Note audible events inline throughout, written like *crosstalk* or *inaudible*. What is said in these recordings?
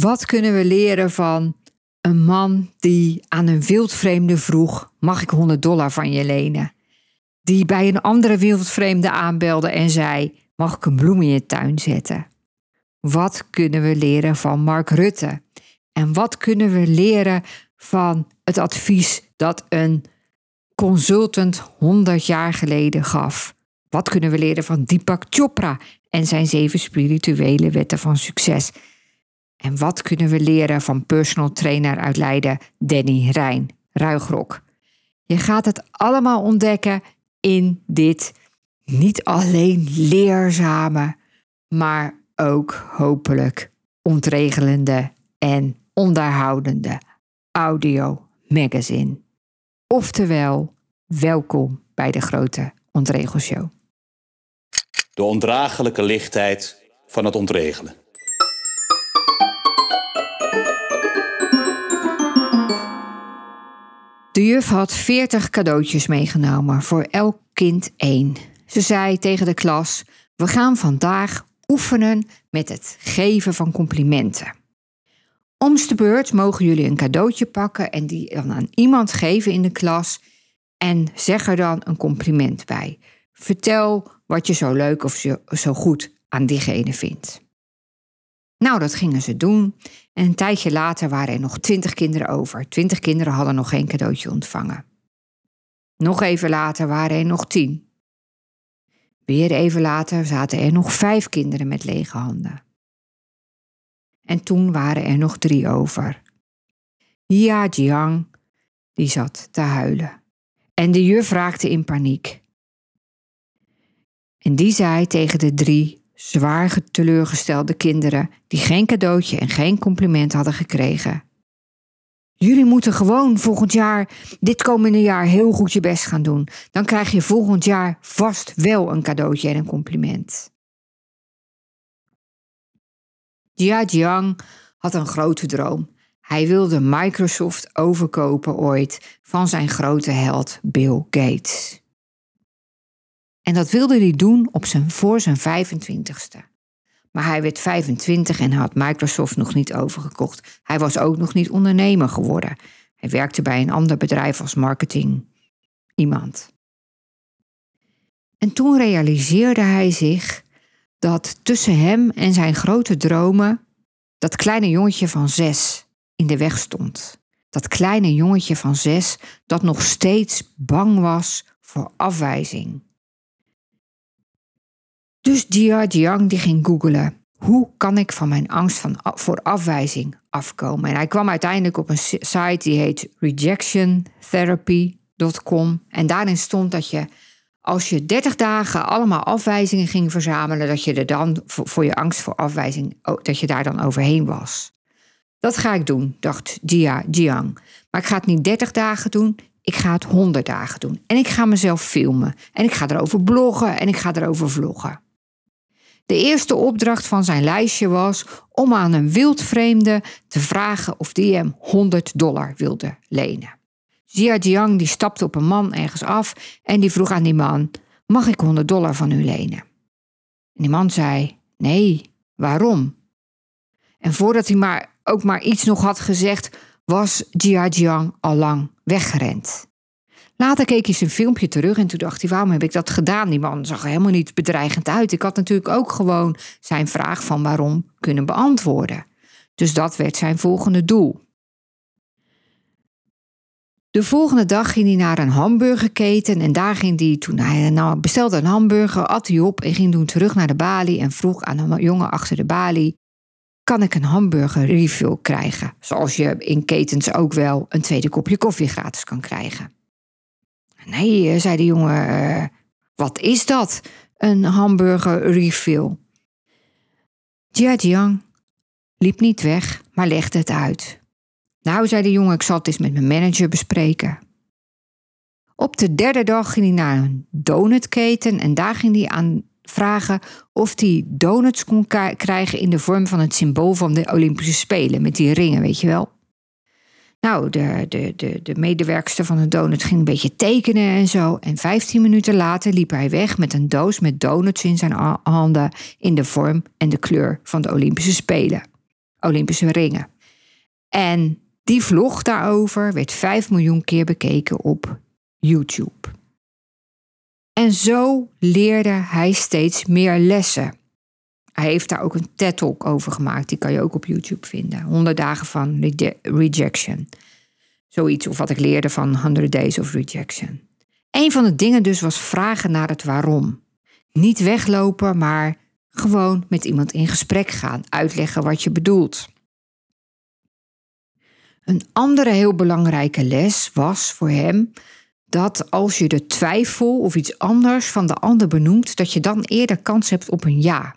Wat kunnen we leren van een man die aan een wildvreemde vroeg: Mag ik 100 dollar van je lenen? Die bij een andere wildvreemde aanbelde en zei: Mag ik een bloem in je tuin zetten? Wat kunnen we leren van Mark Rutte? En wat kunnen we leren van het advies dat een consultant 100 jaar geleden gaf? Wat kunnen we leren van Deepak Chopra en zijn zeven spirituele wetten van succes? En wat kunnen we leren van personal trainer uit Leiden, Danny Rijn, Ruigrok? Je gaat het allemaal ontdekken in dit niet alleen leerzame, maar ook hopelijk ontregelende en onderhoudende audio magazine. Oftewel, welkom bij de grote Ontregelshow. De ondraaglijke lichtheid van het ontregelen. De juf had veertig cadeautjes meegenomen, voor elk kind één. Ze zei tegen de klas: We gaan vandaag oefenen met het geven van complimenten. Omste beurt mogen jullie een cadeautje pakken en die dan aan iemand geven in de klas en zeg er dan een compliment bij. Vertel wat je zo leuk of zo goed aan diegene vindt. Nou, dat gingen ze doen. En een tijdje later waren er nog twintig kinderen over. Twintig kinderen hadden nog geen cadeautje ontvangen. Nog even later waren er nog tien. Weer even later zaten er nog vijf kinderen met lege handen. En toen waren er nog drie over. Ja, Jiang, die zat te huilen. En de juf raakte in paniek. En die zei tegen de drie zwaar teleurgestelde kinderen die geen cadeautje en geen compliment hadden gekregen. Jullie moeten gewoon volgend jaar, dit komende jaar, heel goed je best gaan doen. Dan krijg je volgend jaar vast wel een cadeautje en een compliment. Jia Jiang had een grote droom. Hij wilde Microsoft overkopen ooit van zijn grote held Bill Gates. En dat wilde hij doen op zijn, voor zijn 25ste. Maar hij werd 25 en had Microsoft nog niet overgekocht. Hij was ook nog niet ondernemer geworden. Hij werkte bij een ander bedrijf als marketing iemand. En toen realiseerde hij zich dat tussen hem en zijn grote dromen dat kleine jongetje van zes in de weg stond. Dat kleine jongetje van zes dat nog steeds bang was voor afwijzing. Dus Jia Jiang die ging googelen. Hoe kan ik van mijn angst van, voor afwijzing afkomen? En hij kwam uiteindelijk op een site die heet rejectiontherapy.com. En daarin stond dat je als je 30 dagen allemaal afwijzingen ging verzamelen, dat je er dan voor, je angst voor afwijzing, dat je daar dan overheen was. Dat ga ik doen, dacht Jia Jiang. Maar ik ga het niet 30 dagen doen, ik ga het 100 dagen doen. En ik ga mezelf filmen. En ik ga erover bloggen en ik ga erover vloggen. De eerste opdracht van zijn lijstje was om aan een wildvreemde te vragen of die hem 100 dollar wilde lenen. Jia Jiang die stapte op een man ergens af en die vroeg aan die man: Mag ik 100 dollar van u lenen? En die man zei: Nee, waarom? En voordat hij maar ook maar iets nog had gezegd, was Jia Jiang al lang weggerend. Later keek hij zijn filmpje terug en toen dacht hij: waarom heb ik dat gedaan? Die man zag helemaal niet bedreigend uit. Ik had natuurlijk ook gewoon zijn vraag van waarom kunnen beantwoorden. Dus dat werd zijn volgende doel. De volgende dag ging hij naar een hamburgerketen en daar ging hij, toen hij nou bestelde een hamburger, at hij op en ging toen terug naar de balie en vroeg aan een jongen achter de balie, kan ik een hamburger refill krijgen? Zoals je in ketens ook wel een tweede kopje koffie gratis kan krijgen. Nee, eh, zei de jongen, uh, wat is dat? Een hamburger refill. Jia Jiang liep niet weg, maar legde het uit. Nou, zei de jongen, ik zal het eens met mijn manager bespreken. Op de derde dag ging hij naar een donutketen en daar ging hij aan vragen of hij donuts kon krijgen in de vorm van het symbool van de Olympische Spelen, met die ringen, weet je wel. Nou, de, de, de, de medewerkster van de donut ging een beetje tekenen en zo. En 15 minuten later liep hij weg met een doos met donuts in zijn handen in de vorm en de kleur van de Olympische Spelen. Olympische ringen. En die vlog daarover werd 5 miljoen keer bekeken op YouTube. En zo leerde hij steeds meer lessen. Hij heeft daar ook een TED-talk over gemaakt. Die kan je ook op YouTube vinden. 100 dagen van rejection. Zoiets, of wat ik leerde van 100 Days of Rejection. Een van de dingen dus was vragen naar het waarom. Niet weglopen, maar gewoon met iemand in gesprek gaan. Uitleggen wat je bedoelt. Een andere heel belangrijke les was voor hem dat als je de twijfel of iets anders van de ander benoemt, dat je dan eerder kans hebt op een ja.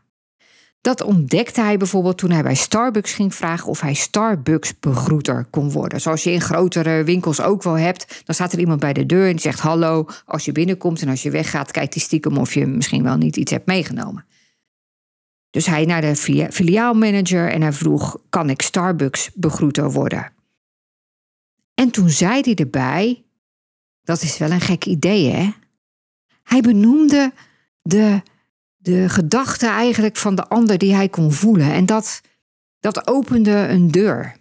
Dat ontdekte hij bijvoorbeeld toen hij bij Starbucks ging vragen of hij Starbucks-begroeter kon worden. Zoals je in grotere winkels ook wel hebt. Dan staat er iemand bij de deur en die zegt hallo als je binnenkomt. En als je weggaat, kijkt hij stiekem of je misschien wel niet iets hebt meegenomen. Dus hij naar de filiaalmanager en hij vroeg: kan ik Starbucks-begroeter worden? En toen zei hij erbij: dat is wel een gek idee, hè? Hij benoemde de de gedachte eigenlijk van de ander die hij kon voelen. En dat, dat opende een deur.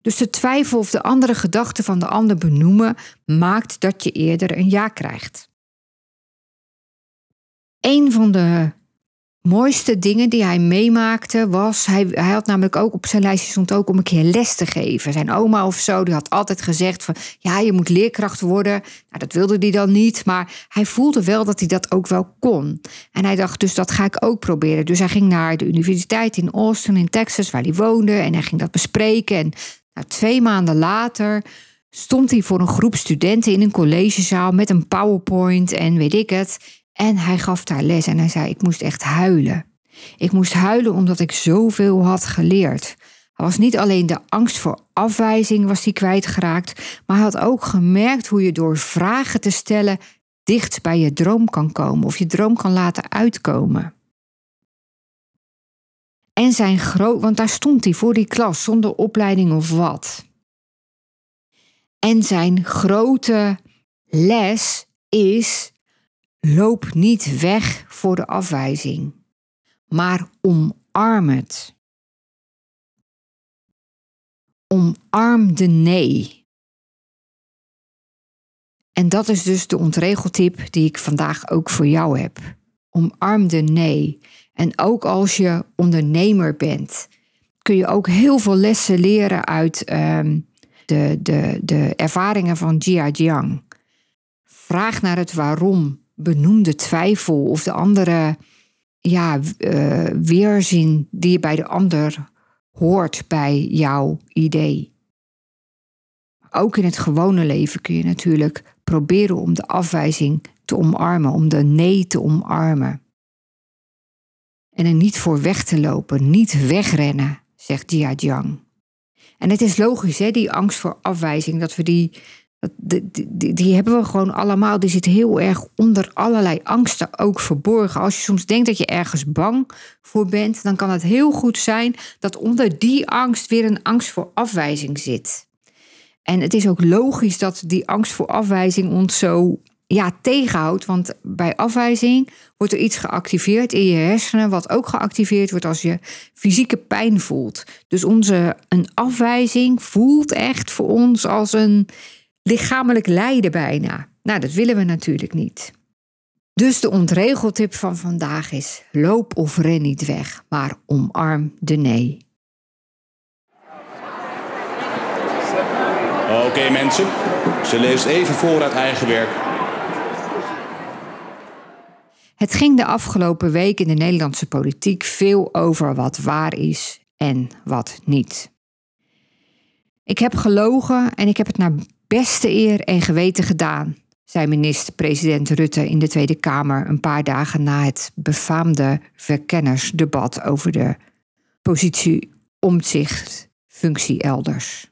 Dus de twijfel of de andere gedachte van de ander benoemen maakt dat je eerder een ja krijgt. Een van de mooiste dingen die hij meemaakte was, hij, hij had namelijk ook op zijn lijstje stond ook om een keer les te geven. Zijn oma of zo, die had altijd gezegd van, ja, je moet leerkracht worden. Nou, dat wilde hij dan niet, maar hij voelde wel dat hij dat ook wel kon. En hij dacht, dus dat ga ik ook proberen. Dus hij ging naar de universiteit in Austin in Texas, waar hij woonde, en hij ging dat bespreken. En nou, twee maanden later stond hij voor een groep studenten in een collegezaal met een PowerPoint en weet ik het. En hij gaf daar les en hij zei: Ik moest echt huilen. Ik moest huilen omdat ik zoveel had geleerd. Hij was niet alleen de angst voor afwijzing was hij kwijtgeraakt, maar hij had ook gemerkt hoe je door vragen te stellen dicht bij je droom kan komen of je droom kan laten uitkomen. En zijn groot, want daar stond hij voor die klas zonder opleiding of wat. En zijn grote les is Loop niet weg voor de afwijzing, maar omarm het. Omarm de nee. En dat is dus de ontregeltip die ik vandaag ook voor jou heb. Omarm de nee. En ook als je ondernemer bent, kun je ook heel veel lessen leren uit ehm, de, de, de ervaringen van Jia Jiang. Vraag naar het waarom benoemde twijfel of de andere ja, uh, weerzin die je bij de ander hoort bij jouw idee. Ook in het gewone leven kun je natuurlijk proberen om de afwijzing te omarmen, om de nee te omarmen. En er niet voor weg te lopen, niet wegrennen, zegt Jia Jiang. En het is logisch, hè, die angst voor afwijzing, dat we die die, die, die, hebben we gewoon allemaal. Die zit heel erg onder allerlei angsten ook verborgen. Als je soms denkt dat je ergens bang voor bent, dan kan het heel goed zijn dat onder die angst weer een angst voor afwijzing zit. En het is ook logisch dat die angst voor afwijzing ons zo ja, tegenhoudt. Want bij afwijzing wordt er iets geactiveerd in je hersenen, wat ook geactiveerd wordt als je fysieke pijn voelt. Dus onze, een afwijzing voelt echt voor ons als een lichamelijk lijden bijna. Nou, dat willen we natuurlijk niet. Dus de ontregeltip van vandaag is: loop of ren niet weg, maar omarm de nee. Oké mensen, ze leest even voor uit eigen werk. Het ging de afgelopen week in de Nederlandse politiek veel over wat waar is en wat niet. Ik heb gelogen en ik heb het naar beste eer en geweten gedaan, zei minister-president Rutte in de Tweede Kamer een paar dagen na het befaamde verkennersdebat over de positie omzicht functie elders.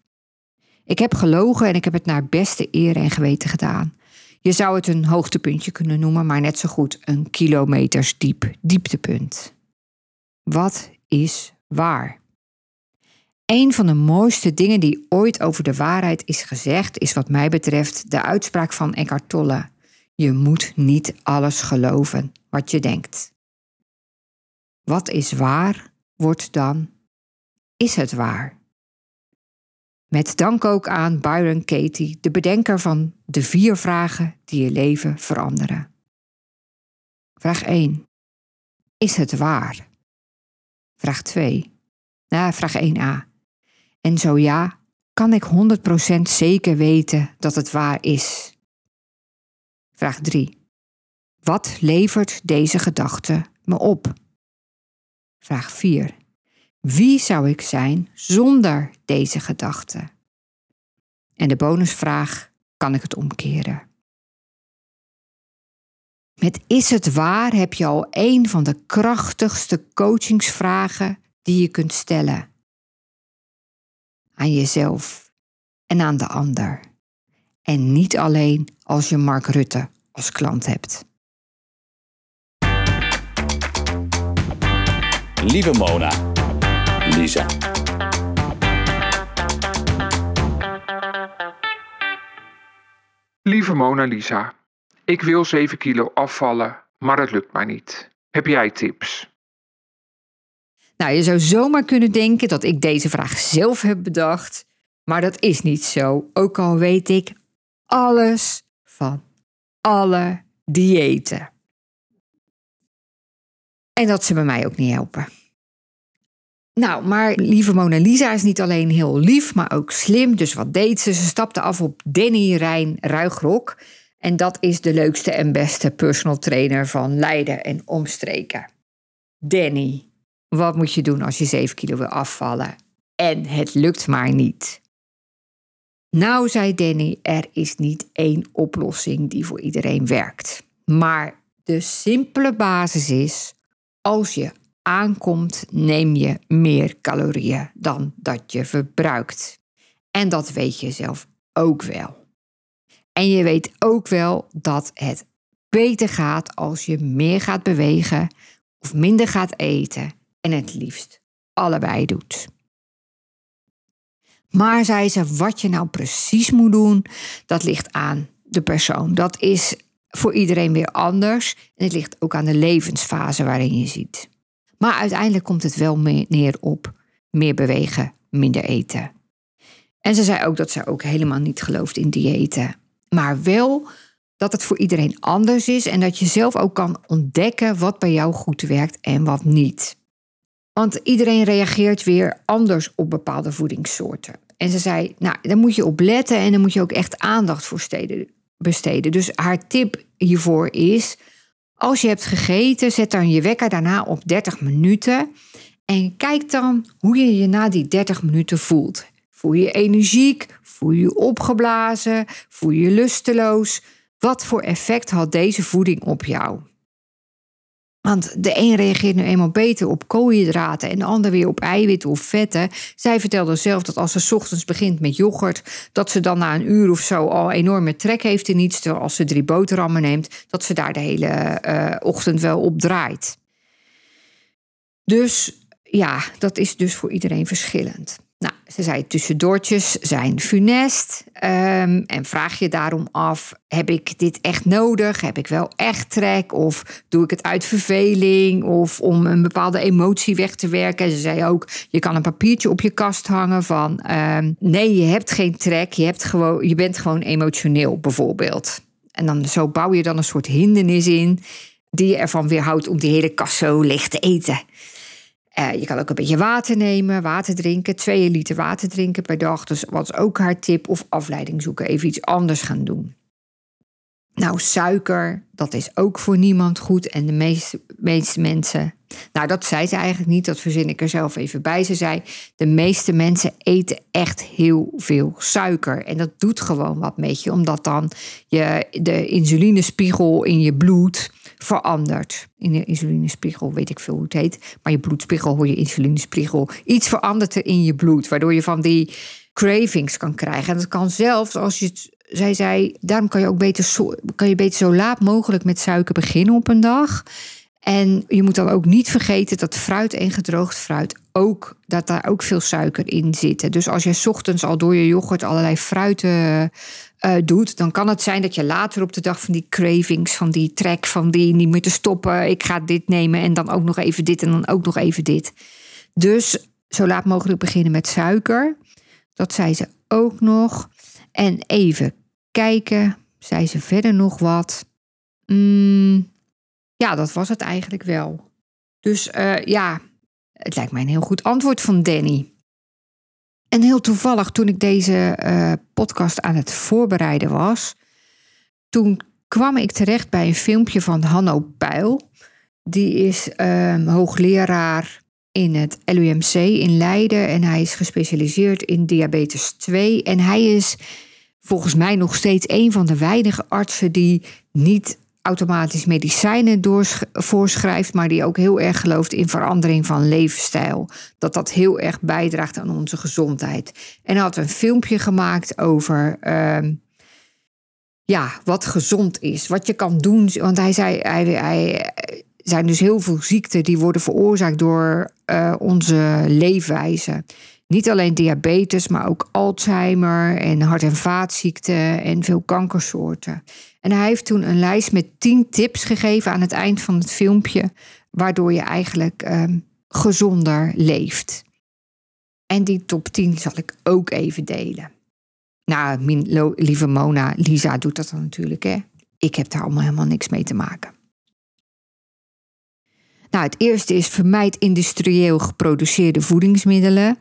Ik heb gelogen en ik heb het naar beste eer en geweten gedaan. Je zou het een hoogtepuntje kunnen noemen, maar net zo goed een kilometers diep dieptepunt. Wat is waar? Een van de mooiste dingen die ooit over de waarheid is gezegd, is wat mij betreft de uitspraak van Eckhart Tolle. Je moet niet alles geloven wat je denkt. Wat is waar, wordt dan, is het waar? Met dank ook aan Byron Katie, de bedenker van de vier vragen die je leven veranderen. Vraag 1. Is het waar? Vraag 2. Nou, vraag 1a. En zo ja, kan ik 100% zeker weten dat het waar is? Vraag 3. Wat levert deze gedachte me op? Vraag 4. Wie zou ik zijn zonder deze gedachte? En de bonusvraag: kan ik het omkeren? Met is het waar heb je al een van de krachtigste coachingsvragen die je kunt stellen. Aan jezelf en aan de ander. En niet alleen als je Mark Rutte als klant hebt. Lieve Mona, Lisa. Lieve Mona Lisa, ik wil 7 kilo afvallen, maar het lukt maar niet. Heb jij tips? Nou, je zou zomaar kunnen denken dat ik deze vraag zelf heb bedacht, maar dat is niet zo. Ook al weet ik alles van alle diëten. En dat ze bij mij ook niet helpen. Nou, maar lieve Mona Lisa is niet alleen heel lief, maar ook slim. Dus wat deed ze? Ze stapte af op Danny Rijn Ruigrok. En dat is de leukste en beste personal trainer van Leiden en omstreken. Danny, wat moet je doen als je 7 kilo wil afvallen? En het lukt maar niet. Nou, zei Danny, er is niet één oplossing die voor iedereen werkt. Maar de simpele basis is: als je aankomt, neem je meer calorieën dan dat je verbruikt. En dat weet je zelf ook wel. En je weet ook wel dat het beter gaat als je meer gaat bewegen of minder gaat eten en het liefst allebei doet. Maar zei ze, wat je nou precies moet doen, dat ligt aan de persoon. Dat is voor iedereen weer anders en het ligt ook aan de levensfase waarin je ziet. Maar uiteindelijk komt het wel neer op meer bewegen, minder eten. En ze zei ook dat ze ook helemaal niet gelooft in diëten. Maar wel dat het voor iedereen anders is en dat je zelf ook kan ontdekken wat bij jou goed werkt en wat niet. Want iedereen reageert weer anders op bepaalde voedingssoorten. En ze zei, nou, daar moet je op letten en dan moet je ook echt aandacht voor besteden. Dus haar tip hiervoor is, als je hebt gegeten, zet dan je wekker daarna op 30 minuten. En kijk dan hoe je je na die 30 minuten voelt. Voel je energiek? Voel je opgeblazen? Voel je lusteloos? Wat voor effect had deze voeding op jou? Want de een reageert nu eenmaal beter op koolhydraten en de ander weer op eiwitten of vetten. Zij vertelde zelf dat als ze ochtends begint met yoghurt, dat ze dan na een uur of zo al enorme trek heeft in iets. Terwijl als ze drie boterhammen neemt, dat ze daar de hele uh, ochtend wel op draait. Dus ja, dat is dus voor iedereen verschillend. Ze zei tussendoortjes zijn funest. Um, en vraag je daarom af: heb ik dit echt nodig? Heb ik wel echt trek? Of doe ik het uit verveling? Of om een bepaalde emotie weg te werken? Ze zei ook: je kan een papiertje op je kast hangen van: um, nee, je hebt geen trek. Je, hebt gewoon, je bent gewoon emotioneel, bijvoorbeeld. En dan zo bouw je dan een soort hindernis in die je ervan weerhoudt om die hele kast zo licht te eten. Uh, je kan ook een beetje water nemen, water drinken, 2 liter water drinken per dag. Dus wat is ook haar tip? Of afleiding zoeken, even iets anders gaan doen. Nou, suiker, dat is ook voor niemand goed. En de meeste, meeste mensen. Nou, dat zei ze eigenlijk niet, dat verzin ik er zelf even bij. Ze zei: De meeste mensen eten echt heel veel suiker. En dat doet gewoon wat met je, omdat dan je, de insulinespiegel in je bloed verandert. In de insulinespiegel weet ik veel hoe het heet. Maar je bloedspiegel hoor je insulinespiegel. Iets verandert er in je bloed, waardoor je van die cravings kan krijgen. En dat kan zelfs als je het zij zei, daarom kan je ook beter zo, kan je beter zo laat mogelijk met suiker beginnen op een dag. En je moet dan ook niet vergeten dat fruit en gedroogd fruit ook, dat daar ook veel suiker in zit. Dus als je ochtends al door je yoghurt allerlei fruiten uh, doet, dan kan het zijn dat je later op de dag van die cravings, van die trek, van die niet meer te stoppen, ik ga dit nemen en dan ook nog even dit en dan ook nog even dit. Dus zo laat mogelijk beginnen met suiker. Dat zei ze ook nog. En even kijken, zei ze verder nog wat? Mm, ja, dat was het eigenlijk wel. Dus uh, ja, het lijkt mij een heel goed antwoord van Danny. En heel toevallig, toen ik deze uh, podcast aan het voorbereiden was, toen kwam ik terecht bij een filmpje van Hanno Puil. Die is um, hoogleraar in het LUMC in Leiden en hij is gespecialiseerd in diabetes 2. En hij is volgens mij nog steeds een van de weinige artsen die niet automatisch medicijnen voorschrijft, maar die ook heel erg gelooft in verandering van levensstijl. Dat dat heel erg bijdraagt aan onze gezondheid. En hij had een filmpje gemaakt over uh, ja, wat gezond is, wat je kan doen. Want hij zei, hij, hij zijn dus heel veel ziekten die worden veroorzaakt door uh, onze leefwijze. Niet alleen diabetes, maar ook Alzheimer en hart- en vaatziekten en veel kankersoorten. En hij heeft toen een lijst met tien tips gegeven aan het eind van het filmpje, waardoor je eigenlijk um, gezonder leeft. En die top 10 zal ik ook even delen. Nou, lieve Mona, Lisa doet dat dan natuurlijk, hè. Ik heb daar allemaal helemaal niks mee te maken. Nou, het eerste is vermijd industrieel geproduceerde voedingsmiddelen.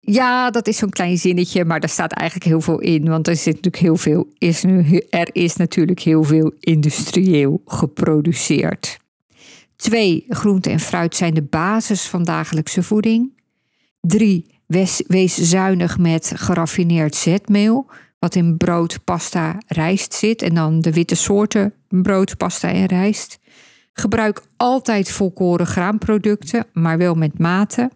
Ja, dat is zo'n klein zinnetje, maar daar staat eigenlijk heel veel in. Want er zit natuurlijk heel veel, is nu, er is natuurlijk heel veel industrieel geproduceerd. Twee, groente en fruit zijn de basis van dagelijkse voeding. Drie, wees, wees zuinig met geraffineerd zetmeel, wat in brood, pasta, rijst zit. En dan de witte soorten brood, pasta en rijst. Gebruik altijd volkoren graanproducten, maar wel met mate.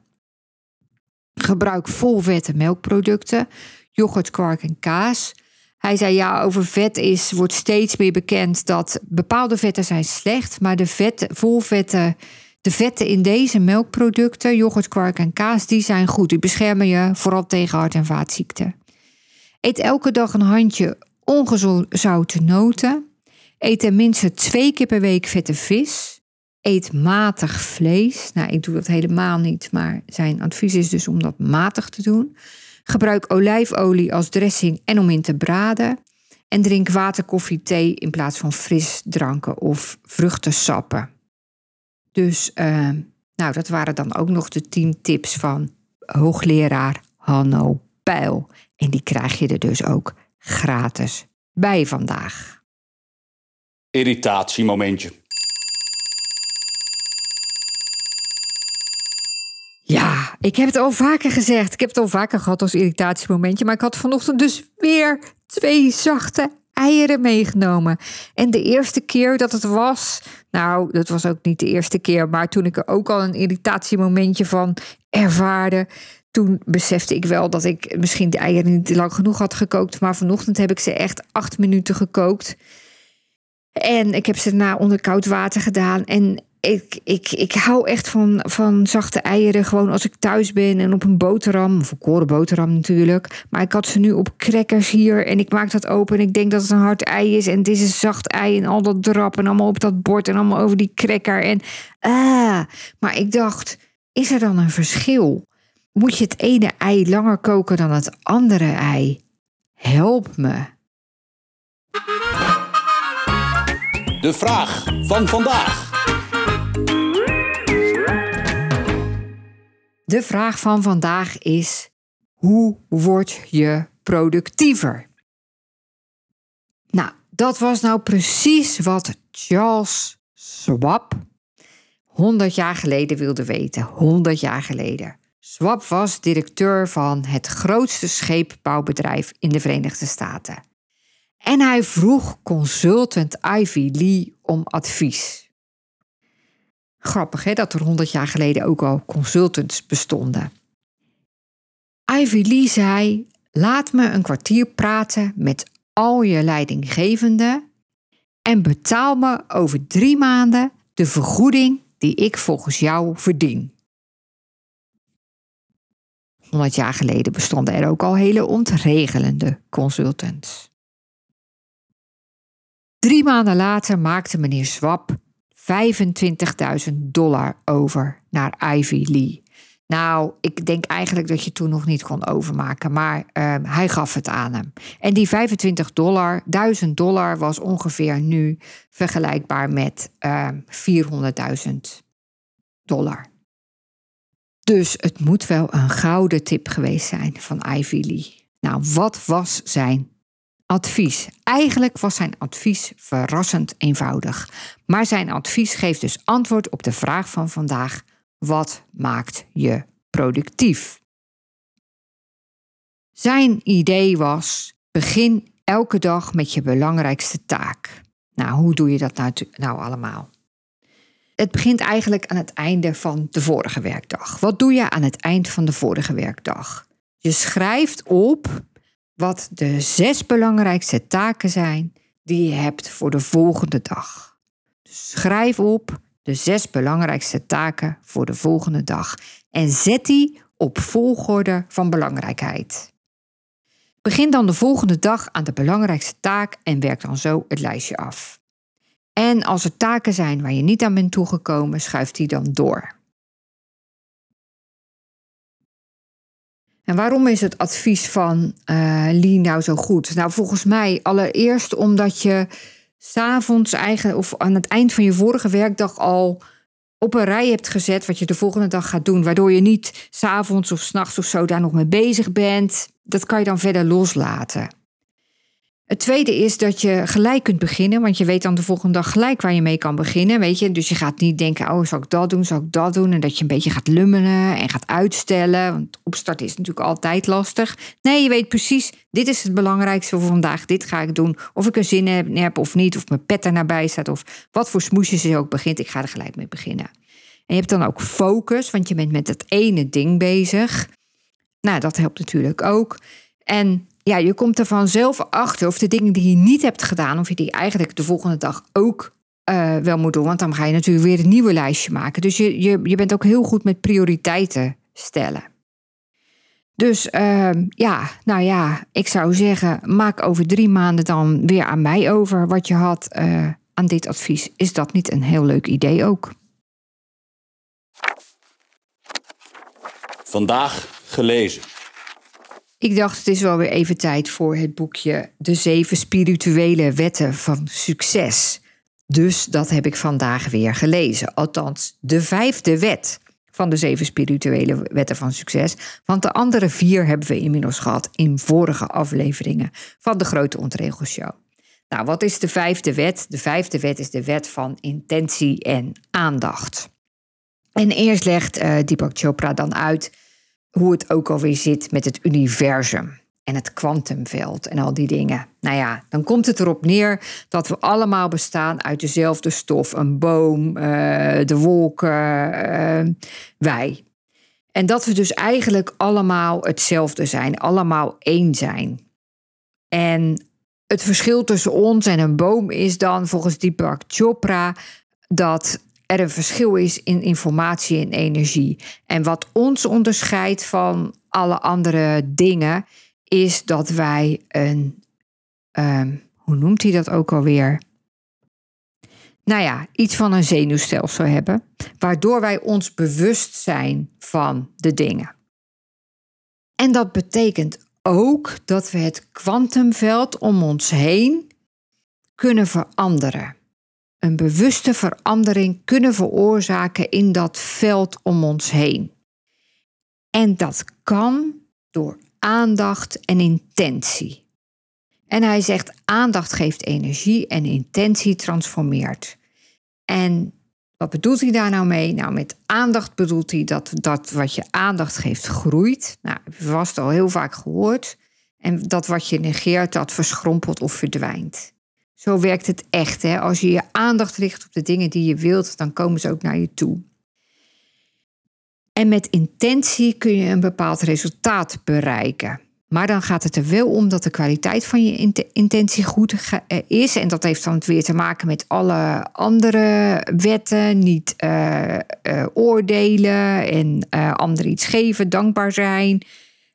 Gebruik volvette melkproducten, yoghurt, kwark en kaas. Hij zei ja, over vet is, wordt steeds meer bekend dat bepaalde vetten zijn slecht, maar de vetten, volvetten, de vetten in deze melkproducten, yoghurt, kwark en kaas, die zijn goed. Die beschermen je vooral tegen hart- en vaatziekten. Eet elke dag een handje ongezouten noten. Eet tenminste twee keer per week vette vis. Eet matig vlees. Nou, ik doe dat helemaal niet, maar zijn advies is dus om dat matig te doen. Gebruik olijfolie als dressing en om in te braden. En drink water, koffie, thee in plaats van frisdranken of vruchtensappen. Dus, uh, nou, dat waren dan ook nog de 10 tips van hoogleraar Hanno Pijl. En die krijg je er dus ook gratis bij vandaag. Irritatiemomentje. Ja, ik heb het al vaker gezegd. Ik heb het al vaker gehad als irritatiemomentje. Maar ik had vanochtend dus weer twee zachte eieren meegenomen. En de eerste keer dat het was, nou, dat was ook niet de eerste keer, maar toen ik er ook al een irritatiemomentje van ervaarde, toen besefte ik wel dat ik misschien de eieren niet lang genoeg had gekookt. Maar vanochtend heb ik ze echt acht minuten gekookt. En ik heb ze daarna onder koud water gedaan. En ik, ik, ik hou echt van, van zachte eieren. Gewoon als ik thuis ben en op een boterham. Een korenboterham natuurlijk. Maar ik had ze nu op crackers hier. En ik maak dat open. En ik denk dat het een hard ei is. En het is een zacht ei. En al dat drap. En allemaal op dat bord. En allemaal over die cracker. En ah. Maar ik dacht, is er dan een verschil? Moet je het ene ei langer koken dan het andere ei? Help me. De vraag van vandaag. De vraag van vandaag is: hoe word je productiever? Nou, Dat was nou precies wat Charles Schwab 100 jaar geleden wilde weten. 100 jaar geleden. Schwab was directeur van het grootste scheepbouwbedrijf in de Verenigde Staten. En hij vroeg consultant Ivy Lee om advies. Grappig hè, dat er 100 jaar geleden ook al consultants bestonden. Ivy Lee zei: Laat me een kwartier praten met al je leidinggevenden en betaal me over drie maanden de vergoeding die ik volgens jou verdien. 100 jaar geleden bestonden er ook al hele ontregelende consultants. Drie maanden later maakte meneer Swap 25.000 dollar over naar Ivy Lee. Nou, ik denk eigenlijk dat je toen nog niet kon overmaken, maar ehm, hij gaf het aan hem. En die 25 dollar, 1000 dollar was ongeveer nu vergelijkbaar met uh, ehm, 400.000 dollar. Dus het moet wel een gouden tip geweest zijn van Ivy Lee. Nou, wat was zijn advies? Eigenlijk was zijn advies verrassend eenvoudig. Maar zijn advies geeft dus antwoord op de vraag van vandaag: wat maakt je productief? Zijn idee was: begin elke dag met je belangrijkste taak. Nou, hoe doe je dat nou, nou allemaal? Het begint eigenlijk aan het einde van de vorige werkdag. Wat doe je aan het eind van de vorige werkdag? Je schrijft op wat de zes belangrijkste taken zijn die je hebt voor de volgende dag. Dus schrijf op de zes belangrijkste taken voor de volgende dag en zet die op volgorde van belangrijkheid. Begin dan de volgende dag aan de belangrijkste taak en werk dan zo het lijstje af. En als er taken zijn waar je niet aan bent toegekomen, schuift die dan door. En waarom is het advies van uh, Lee nou zo goed? Nou, volgens mij allereerst omdat je s'avonds eigen of aan het eind van je vorige werkdag al op een rij hebt gezet wat je de volgende dag gaat doen, waardoor je niet s'avonds of s'nachts of zo daar nog mee bezig bent. Dat kan je dan verder loslaten. Het tweede is dat je gelijk kunt beginnen, want je weet dan de volgende dag gelijk waar je mee kan beginnen. Weet je? Dus je gaat niet denken, oh, zal ik dat doen, zal ik dat doen? En dat je een beetje gaat lummelen en gaat uitstellen. Want opstarten is natuurlijk altijd lastig. Nee, je weet precies, dit is het belangrijkste voor vandaag. Dit ga ik doen. Of ik er zin in heb of niet, of mijn pet er nabij staat, of wat voor smoesjes je ook begint. Ik ga er gelijk mee beginnen. En je hebt dan ook focus, want je bent met het ene ding bezig. Nou, dat helpt natuurlijk ook. En ja, je komt er vanzelf achter of de dingen die je niet hebt gedaan, of je die eigenlijk de volgende dag ook uh, wel moet doen. Want dan ga je natuurlijk weer een nieuwe lijstje maken. Dus je, je, je bent ook heel goed met prioriteiten stellen. Dus uh, ja, nou ja, ik zou zeggen, maak over drie maanden dan weer aan mij over wat je had uh, aan dit advies. Is dat niet een heel leuk idee ook? Vandaag gelezen. Ik dacht, het is wel weer even tijd voor het boekje De Zeven Spirituele Wetten van Succes. Dus dat heb ik vandaag weer gelezen. Althans, de vijfde wet van de zeven spirituele wetten van succes. Want de andere vier hebben we inmiddels gehad in vorige afleveringen van de Grote Ontregelshow. Nou, wat is de vijfde wet? De vijfde wet is de wet van intentie en aandacht. En eerst legt uh, Deepak Chopra dan uit hoe het ook alweer zit met het universum en het kwantumveld en al die dingen. Nou ja, dan komt het erop neer dat we allemaal bestaan uit dezelfde stof: een boom, uh, de wolken, uh, wij. En dat we dus eigenlijk allemaal hetzelfde zijn, allemaal één zijn. En het verschil tussen ons en een boom is dan volgens Deepak Chopra dat er een verschil is in informatie en energie. En wat ons onderscheidt van alle andere dingen, is dat wij een, ehm, hoe noemt hij dat ook alweer? Nou ja, iets van een zenuwstelsel hebben, waardoor wij ons bewust zijn van de dingen. En dat betekent ook dat we het kwantumveld om ons heen kunnen veranderen een bewuste verandering kunnen veroorzaken in dat veld om ons heen. En dat kan door aandacht en intentie. En hij zegt aandacht geeft energie en intentie transformeert. En wat bedoelt hij daar nou mee? Nou, met aandacht bedoelt hij dat dat wat je aandacht geeft groeit. Nou, heb je vast al heel vaak gehoord. En dat wat je negeert, dat verschrompelt of verdwijnt. Zo werkt het echt. Hè? Als je je aandacht richt op de dingen die je wilt, dan komen ze ook naar je toe. En met intentie kun je een bepaald resultaat bereiken. Maar dan gaat het er wel om dat de kwaliteit van je intentie goed eh, is. En dat heeft dan weer te maken met alle andere wetten. Niet uh, uh, oordelen en anderen iets geven, dankbaar zijn.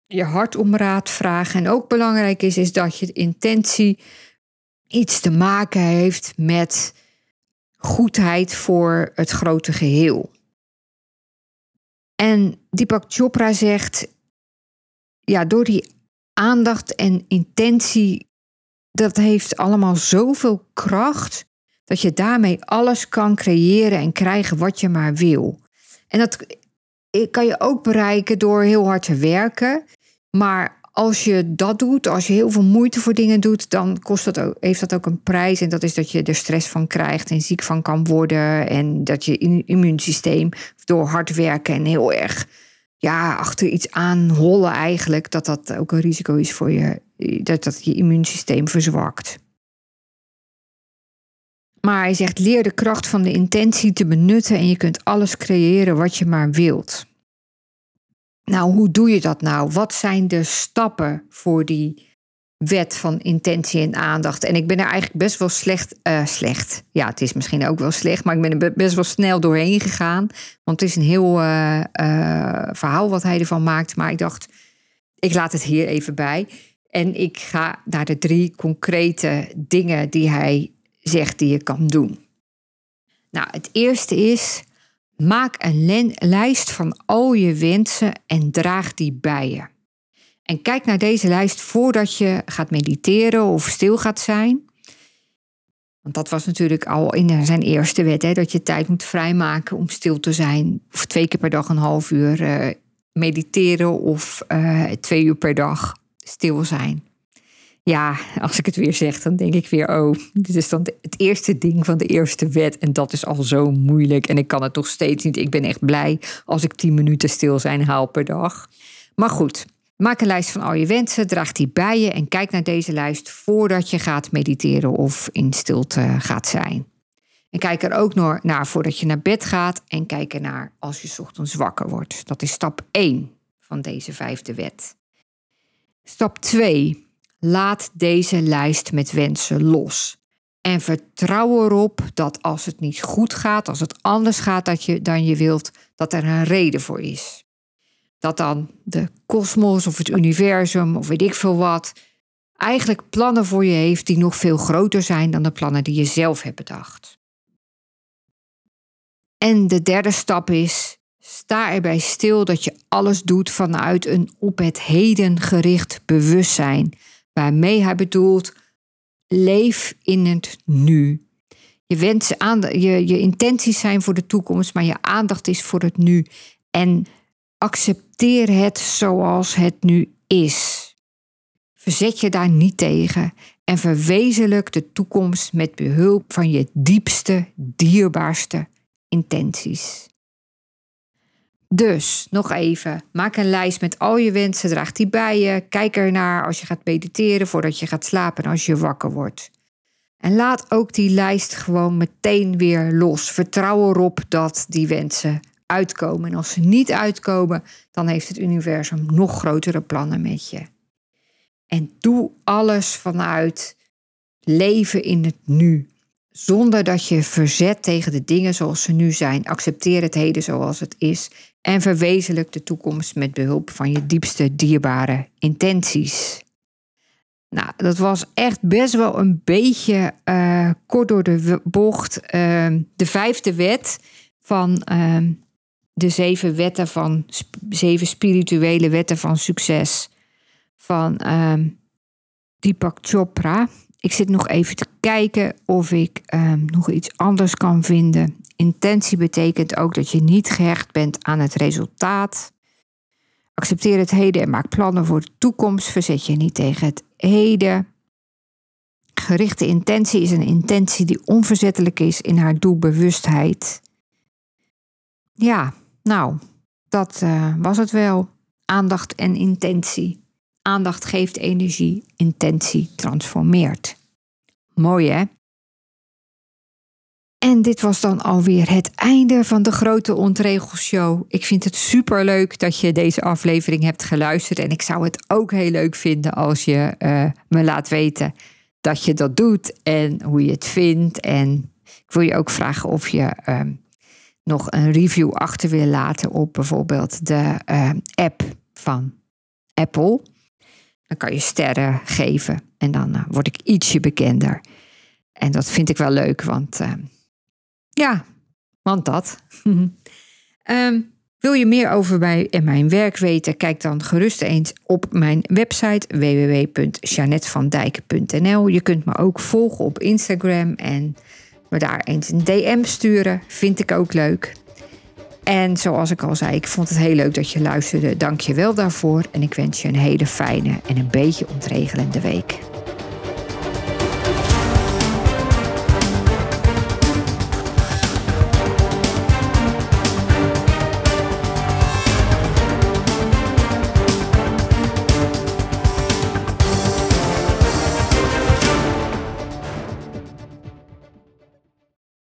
Je hart om raad vragen. En ook belangrijk is, is dat je intentie iets te maken heeft met goedheid voor het grote geheel. En Deepak Chopra zegt, ja, door die aandacht en intentie, dat heeft allemaal zoveel kracht dat je daarmee alles kan creëren en krijgen wat je maar wil. En dat kan je ook bereiken door heel hard te werken. Maar als je dat doet, als je heel veel moeite voor dingen doet, dan kost dat ook, heeft dat ook een prijs. En dat is dat je er stress van krijgt en ziek van kan worden. En dat je immuunsysteem door hard werken en heel erg ja, achter iets aan hollen eigenlijk, dat dat ook een risico is voor je, dat dat je immuunsysteem verzwakt. Maar hij zegt, leer de kracht van de intentie te benutten en je kunt alles creëren wat je maar wilt. Nou, hoe doe je dat nou? Wat zijn de stappen voor die wet van intentie en aandacht? En ik ben er eigenlijk best wel slecht, uh, slecht. Ja, het is misschien ook wel slecht, maar ik ben er best wel snel doorheen gegaan. Want het is een heel uh, uh, verhaal wat hij ervan maakt. Maar ik dacht, ik laat het hier even bij. En ik ga naar de drie concrete dingen die hij zegt die je kan doen. Nou, het eerste is Maak een lijst van al je wensen en draag die bij je. En kijk naar deze lijst voordat je gaat mediteren of stil gaat zijn. Want dat was natuurlijk al in zijn eerste wet, hè, dat je tijd moet vrijmaken om stil te zijn. Of twee keer per dag een half uur uh, mediteren of uh, twee uur per dag stil zijn. Ja, als ik het weer zeg, dan denk ik weer, oh, dit is dan het eerste ding van de eerste wet. En dat is al zo moeilijk. En ik kan het nog steeds niet. Ik ben echt blij als ik tien minuten stil zijn haal per dag. Maar goed, maak een lijst van al je wensen, draag die bij je en kijk naar deze lijst voordat je gaat mediteren of in stilte gaat zijn. En kijk er ook naar voordat je naar bed gaat en kijk er naar als je ochtends wakker wordt. Dat is stap 1 van deze vijfde wet. Stap 2. Laat deze lijst met wensen los. En vertrouw erop dat als het niet goed gaat, als het anders gaat dat je, dan je wilt, dat er een reden voor is. Dat dan de kosmos of het universum of weet ik veel wat, eigenlijk plannen voor je heeft die nog veel groter zijn dan de plannen die je zelf hebt bedacht. En de derde stap is: sta erbij stil dat je alles doet vanuit een op het heden gericht bewustzijn waarmee hij bedoelt: leef in het nu. Je, aan, je, je intenties zijn voor de toekomst, maar je aandacht is voor het nu. En accepteer het zoals het nu is. Verzet je daar niet tegen en verwezenlijk de toekomst met behulp van je diepste, dierbaarste intenties. Dus nog even, maak een lijst met al je wensen, draag die bij je. Kijk ernaar als je gaat mediteren, voordat je gaat slapen en als je wakker wordt. En laat ook die lijst gewoon meteen weer los. Vertrouw erop dat die wensen uitkomen. En als ze niet uitkomen, dan heeft het universum nog grotere plannen met je. En doe alles vanuit leven in het nu. Zonder dat je verzet tegen de dingen zoals ze nu zijn. Accepteer het heden zoals het is en verwezenlijk de toekomst met behulp van je diepste dierbare intenties. Nou, dat was echt best wel een beetje uh, kort door de bocht. Uh, de vijfde wet van uh, de zeven wetten van zeven spirituele wetten van succes van ehm, Deepak Chopra. Ik zit nog even te kijken of ik ehm, nog iets anders kan vinden. Intentie betekent ook dat je niet gehecht bent aan het resultaat. Accepteer het heden en maak plannen voor de toekomst. Verzet je niet tegen het heden. gerichte intentie is een intentie die onverzettelijk is in haar doelbewustheid. Ja, nou, dat uh, was het wel. Aandacht en intentie. Aandacht geeft energie, intentie transformeert. Mooi hè? En dit was dan alweer het einde van de Grote Ontregelshow. Ik vind het super leuk dat je deze aflevering hebt geluisterd. En ik zou het ook heel leuk vinden als je uh, me laat weten dat je dat doet en hoe je het vindt. En ik wil je ook vragen of je uh, nog een review achter wil laten op bijvoorbeeld de uh, app van Apple. Dan kan je sterren geven en dan uh, word ik ietsje bekender. En dat vind ik wel leuk, want uh, ja, want dat. um, *laughs* wil je meer over mij en mijn werk weten? Kijk dan gerust eens op mijn website www.janetvandijk.nl. Je kunt me ook volgen op Instagram en me daar eens een DM sturen. Vind ik ook leuk. En zoals ik al zei, ik vond het heel leuk dat je luisterde. Dank je wel daarvoor en ik wens je een hele fijne en een beetje ontregelende week.